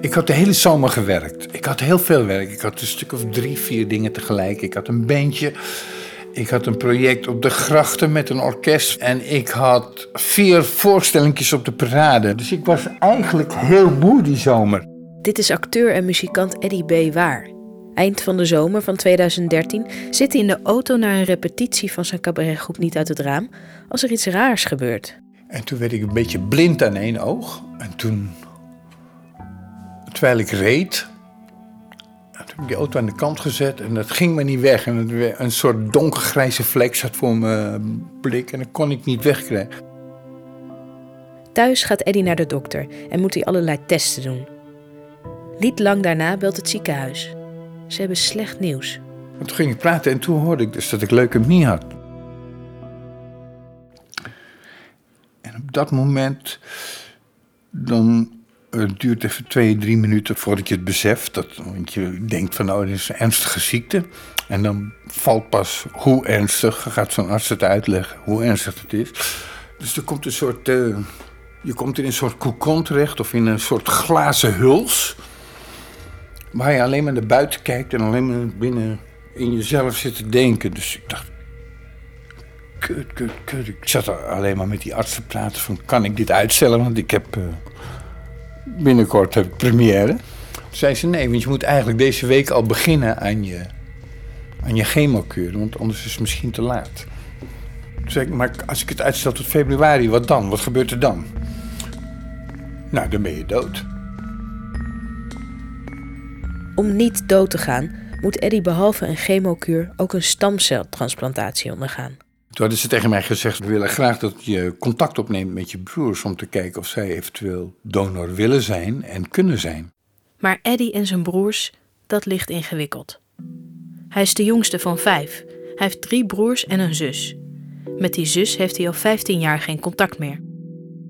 Ik had de hele zomer gewerkt. Ik had heel veel werk. Ik had een stuk of drie, vier dingen tegelijk. Ik had een bandje. Ik had een project op de grachten met een orkest. En ik had vier voorstellingjes op de parade. Dus ik was eigenlijk heel moe die zomer. Dit is acteur en muzikant Eddie B. Waar. Eind van de zomer van 2013 zit hij in de auto naar een repetitie van zijn cabaretgroep Niet uit het Raam als er iets raars gebeurt. En toen werd ik een beetje blind aan één oog. En toen, terwijl ik reed, toen heb ik die auto aan de kant gezet en dat ging me niet weg. En het een soort donkergrijze vlek zat voor mijn blik en dat kon ik niet wegkrijgen. Thuis gaat Eddie naar de dokter en moet hij allerlei testen doen. Niet lang daarna belt het ziekenhuis. Ze hebben slecht nieuws. En toen ging ik praten en toen hoorde ik dus dat ik leukemie had. En op dat moment, dan het duurt even twee, drie minuten voordat je het beseft. Dat, want je denkt van nou, dit is een ernstige ziekte. En dan valt pas hoe ernstig, gaat zo'n arts het uitleggen, hoe ernstig het is. Dus er komt een soort, uh, je komt in een soort kokon terecht of in een soort glazen huls. Waar je alleen maar naar buiten kijkt en alleen maar binnen in jezelf zit te denken. Dus ik dacht, kut, kut, kut. Ik zat alleen maar met die arts te praten van, kan ik dit uitstellen? Want ik heb, uh, binnenkort heb ik première. Toen zei ze, nee, want je moet eigenlijk deze week al beginnen aan je, aan je chemokuur. Want anders is het misschien te laat. Toen zei ik, maar als ik het uitstel tot februari, wat dan? Wat gebeurt er dan? Nou, dan ben je dood. Om niet dood te gaan, moet Eddie behalve een chemokuur ook een stamceltransplantatie ondergaan. Toen hadden ze tegen mij gezegd: We willen graag dat je contact opneemt met je broers om te kijken of zij eventueel donor willen zijn en kunnen zijn. Maar Eddie en zijn broers, dat ligt ingewikkeld. Hij is de jongste van vijf. Hij heeft drie broers en een zus. Met die zus heeft hij al 15 jaar geen contact meer.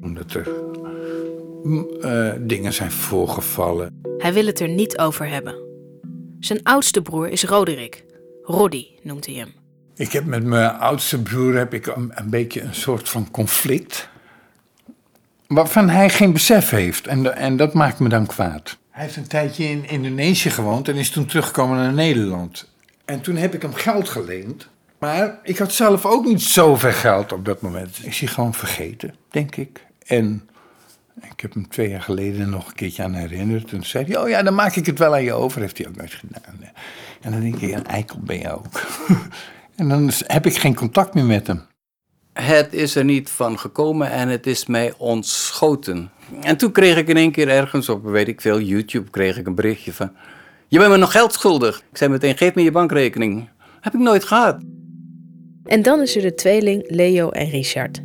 Omdat er uh, dingen zijn voorgevallen. Hij wil het er niet over hebben. Zijn oudste broer is Roderick. Roddy noemt hij hem. Ik heb met mijn oudste broer heb ik een, een beetje een soort van conflict. Waarvan hij geen besef heeft. En, en dat maakt me dan kwaad. Hij heeft een tijdje in Indonesië gewoond en is toen teruggekomen naar Nederland. En toen heb ik hem geld geleend. Maar ik had zelf ook niet zoveel geld op dat moment. Is hij gewoon vergeten, denk ik. En ik heb hem twee jaar geleden nog een keertje aan herinnerd. Toen zei hij, oh ja, dan maak ik het wel aan je over. Heeft hij ook nooit gedaan. En dan denk ik, een eikel ben je ook. en dan heb ik geen contact meer met hem. Het is er niet van gekomen en het is mij ontschoten. En toen kreeg ik in één keer ergens op, weet ik veel, YouTube, kreeg ik een berichtje van... Je bent me nog geld schuldig. Ik zei meteen, geef me je bankrekening. Heb ik nooit gehad. En dan is er de tweeling Leo en Richard.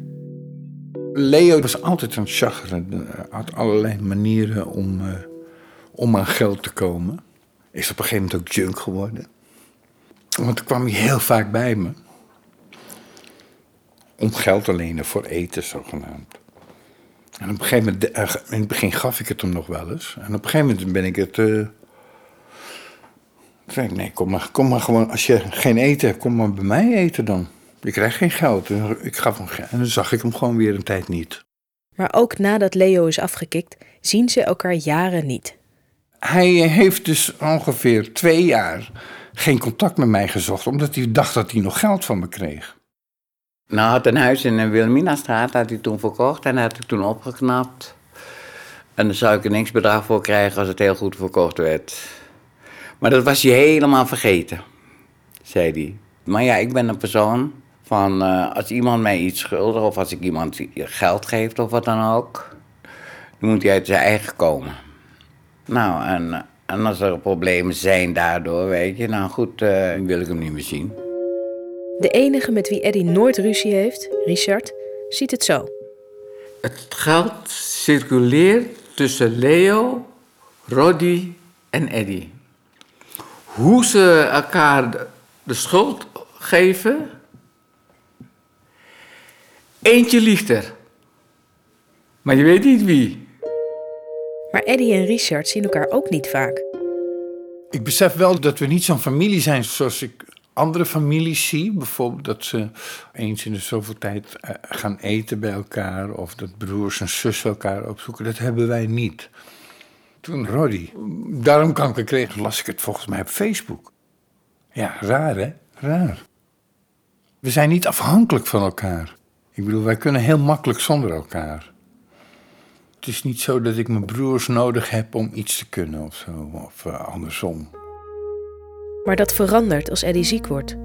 Leo was altijd een chagrin. Had allerlei manieren om, uh, om aan geld te komen. Is op een gegeven moment ook junk geworden. Want toen kwam hij heel vaak bij me. Om geld te lenen voor eten, zogenaamd. En op een gegeven moment, uh, in het begin gaf ik het hem nog wel eens. En op een gegeven moment ben ik het. Uh, zei ik, nee, kom maar, kom maar gewoon. Als je geen eten hebt, kom maar bij mij eten dan. Ik krijg geen geld. Ik gaf hem En dan zag ik hem gewoon weer een tijd niet. Maar ook nadat Leo is afgekikt, zien ze elkaar jaren niet. Hij heeft dus ongeveer twee jaar geen contact met mij gezocht, omdat hij dacht dat hij nog geld van me kreeg. Nou, had een huis in de Wilhelminastraat, had hij toen verkocht en had ik toen opgeknapt. En dan zou ik er niks bedrag voor krijgen als het heel goed verkocht werd. Maar dat was hij helemaal vergeten, zei hij. Maar ja, ik ben een persoon van uh, als iemand mij iets schuldig of als ik iemand geld geef of wat dan ook, dan moet hij uit zijn eigen komen. Nou, en, en als er problemen zijn daardoor, weet je, nou goed, uh, wil ik hem niet meer zien. De enige met wie Eddie nooit ruzie heeft, Richard, ziet het zo. Het geld circuleert tussen Leo, Roddy en Eddie. Hoe ze elkaar de schuld geven, Eentje liegt er. Maar je weet niet wie. Eddie en Richard zien elkaar ook niet vaak. Ik besef wel dat we niet zo'n familie zijn zoals ik andere families zie. Bijvoorbeeld dat ze eens in de zoveel tijd eh, gaan eten bij elkaar. Of dat broers en zussen elkaar opzoeken. Dat hebben wij niet. Toen Roddy darmkanker kreeg, las ik het volgens mij op Facebook. Ja, raar hè? Raar. We zijn niet afhankelijk van elkaar. Ik bedoel, wij kunnen heel makkelijk zonder elkaar. Het is niet zo dat ik mijn broers nodig heb om iets te kunnen of zo, of uh, andersom. Maar dat verandert als Eddie ziek wordt.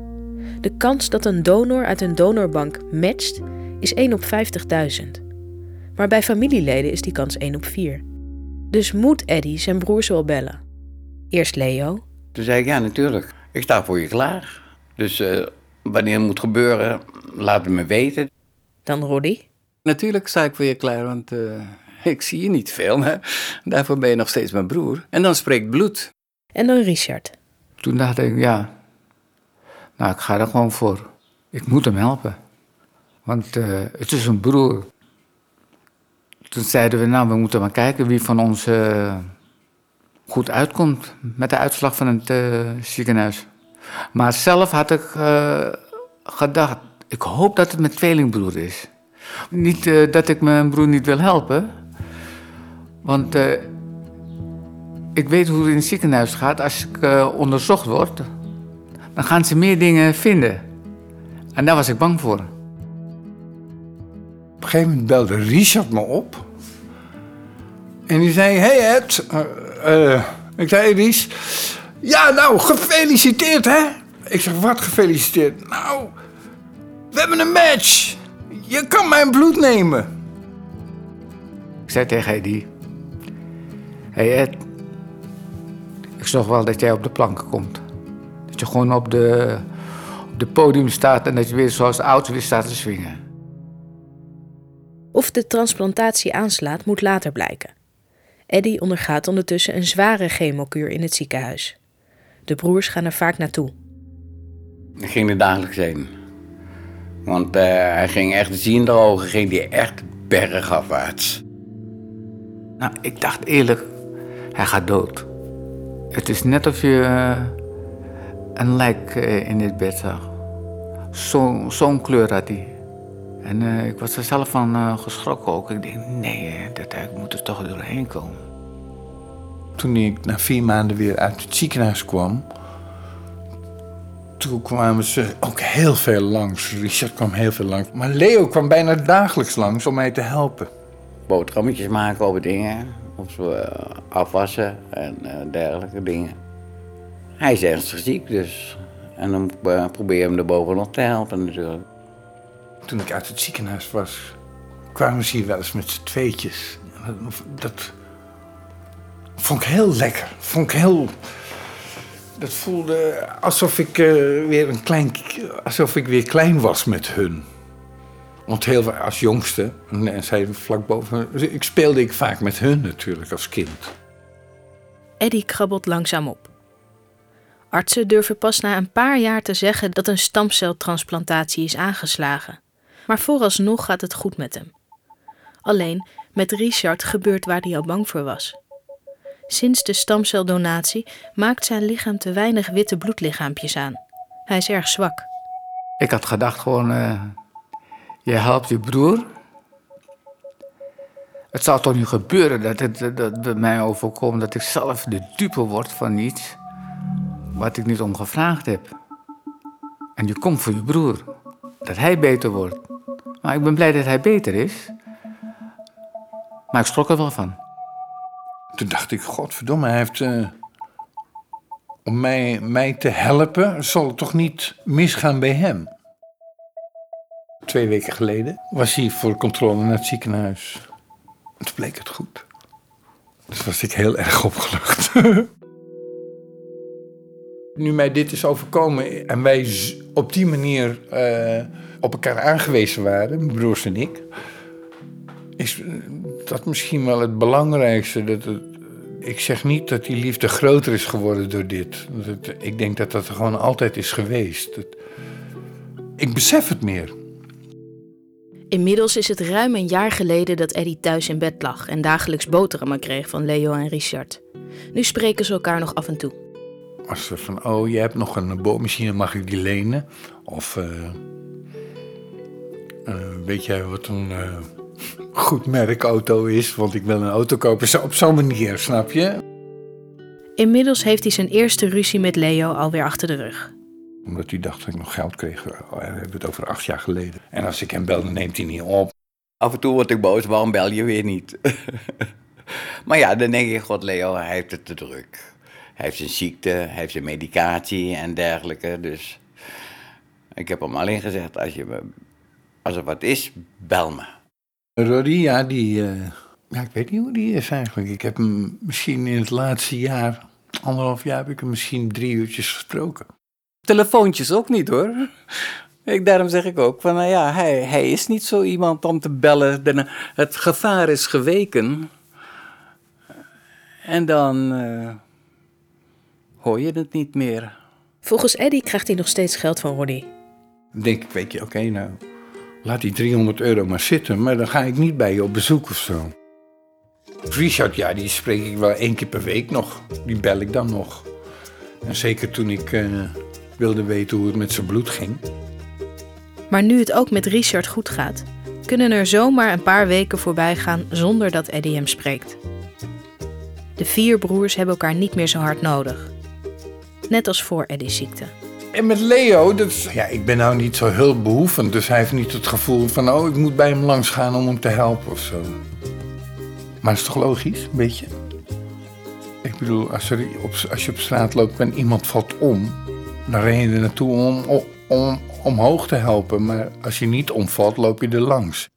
De kans dat een donor uit een donorbank matcht is 1 op 50.000. Maar bij familieleden is die kans 1 op 4. Dus moet Eddie zijn broers wel bellen. Eerst Leo. Toen zei ik, ja natuurlijk, ik sta voor je klaar. Dus uh, wanneer het moet gebeuren, laat het me weten. Dan Roddy. Natuurlijk sta ik voor je klaar, want uh, ik zie je niet veel. Hè? Daarvoor ben je nog steeds mijn broer. En dan spreekt bloed. En dan Richard. Toen dacht ik, ja, nou, ik ga er gewoon voor. Ik moet hem helpen. Want uh, het is een broer. Toen zeiden we, nou, we moeten maar kijken wie van ons uh, goed uitkomt met de uitslag van het uh, ziekenhuis. Maar zelf had ik gedacht, ik hoop dat het mijn tweelingbroer is. Niet dat ik mijn broer niet wil helpen. Want ik weet hoe het in het ziekenhuis gaat. Als ik onderzocht word, dan gaan ze meer dingen vinden. En daar was ik bang voor. Op een gegeven moment belde Richard me op. En die zei: Hey Ed. Uh, ik zei: Ries. Ja, nou, gefeliciteerd hè. Ik zeg: Wat gefeliciteerd? Nou, we hebben een match. Je kan mijn bloed nemen. Ik zei tegen Eddie: Hey Ed. Ik zorg wel dat jij op de planken komt. Dat je gewoon op de, op de podium staat en dat je weer zoals oud weer staat te swingen. Of de transplantatie aanslaat, moet later blijken. Eddie ondergaat ondertussen een zware chemokuur in het ziekenhuis. De broers gaan er vaak naartoe. Ik ging er dagelijks heen. Want uh, hij ging echt zien de ogen, ging die echt bergafwaarts. Nou, ik dacht eerlijk, hij gaat dood. Het is net of je uh, een lijk uh, in dit bed zag. Zo'n zo kleur had hij. En uh, ik was er zelf van uh, geschrokken ook. Ik denk, nee, dat ik moet er toch doorheen komen. Toen ik na vier maanden weer uit het ziekenhuis kwam... toen kwamen ze ook heel veel langs. Richard kwam heel veel langs. Maar Leo kwam bijna dagelijks langs om mij te helpen. Boterhammetjes maken over dingen. Of uh, afwassen en dergelijke dingen. Hij is ernstig ziek, dus... En dan probeer je hem er bovenop te helpen natuurlijk toen ik uit het ziekenhuis was, kwamen ze hier wel eens met z'n tweetjes. Dat vond ik heel lekker. Vond ik heel. Dat voelde alsof ik weer een klein. alsof ik weer klein was met hun. Want heel veel als jongste, en zij vlak boven. Ik speelde ik vaak met hun natuurlijk als kind. Eddie krabbelt langzaam op. Artsen durven pas na een paar jaar te zeggen dat een stamceltransplantatie is aangeslagen. Maar vooralsnog gaat het goed met hem. Alleen met Richard gebeurt waar hij al bang voor was. Sinds de stamceldonatie maakt zijn lichaam te weinig witte bloedlichaampjes aan. Hij is erg zwak. Ik had gedacht gewoon, uh, je helpt je broer. Het zou toch niet gebeuren dat het dat bij mij overkomt dat ik zelf de dupe word van iets wat ik niet om gevraagd heb. En je komt voor je broer, dat hij beter wordt. Maar ik ben blij dat hij beter is. Maar ik schrok er wel van. Toen dacht ik, godverdomme, hij heeft... Uh, om mij, mij te helpen, zal het toch niet misgaan bij hem? Twee weken geleden was hij voor controle naar het ziekenhuis. En toen bleek het goed. Dus was ik heel erg opgelucht. nu mij dit is overkomen en wij op die manier uh, op elkaar aangewezen waren, mijn broers en ik, is dat misschien wel het belangrijkste. Dat het, ik zeg niet dat die liefde groter is geworden door dit. Dat, ik denk dat dat er gewoon altijd is geweest. Dat, ik besef het meer. Inmiddels is het ruim een jaar geleden dat Eddie thuis in bed lag en dagelijks boterhammen kreeg van Leo en Richard. Nu spreken ze elkaar nog af en toe. Als ze van, oh, je hebt nog een boormachine, mag ik die lenen? Of, uh, uh, weet jij wat een uh, goed merk auto is, want ik wil een auto kopen. Zo, op zo'n manier, snap je? Inmiddels heeft hij zijn eerste ruzie met Leo alweer achter de rug. Omdat hij dacht dat ik nog geld kreeg. Oh, We hebben het over acht jaar geleden. En als ik hem belde, neemt hij niet op. Af en toe word ik boos, waarom bel je weer niet? maar ja, dan denk ik, god Leo, hij heeft het te druk. Hij heeft zijn ziekte, hij heeft zijn medicatie en dergelijke. Dus ik heb hem alleen gezegd, als, je als er wat is, bel me. Roddy, ja, die... eh, ja, ik weet niet hoe die is eigenlijk. Ik heb hem misschien in het laatste jaar, anderhalf jaar, heb ik hem misschien drie uurtjes gesproken. Telefoontjes ook niet hoor. Ik, daarom zeg ik ook van, nou ja, hij, hij is niet zo iemand om te bellen. Dan, het gevaar is geweken. En dan eh, hoor je het niet meer. Volgens Eddie krijgt hij nog steeds geld van Roddy. Dan denk ik, weet je, oké, nou, laat die 300 euro maar zitten, maar dan ga ik niet bij je op bezoek of zo. Richard, ja, die spreek ik wel één keer per week nog. Die bel ik dan nog. En zeker toen ik eh, wilde weten hoe het met zijn bloed ging. Maar nu het ook met Richard goed gaat, kunnen er zomaar een paar weken voorbij gaan zonder dat Eddie hem spreekt. De vier broers hebben elkaar niet meer zo hard nodig. Net als voor Eddie's ziekte. En met Leo, dat is, ja, ik ben nou niet zo heel behoevend, dus hij heeft niet het gevoel van, oh, ik moet bij hem langs gaan om hem te helpen of zo. Maar dat is toch logisch, een beetje? Ik bedoel, als, er als je op straat loopt en iemand valt om, dan ren je er naartoe om, om omhoog te helpen. Maar als je niet omvalt, loop je er langs.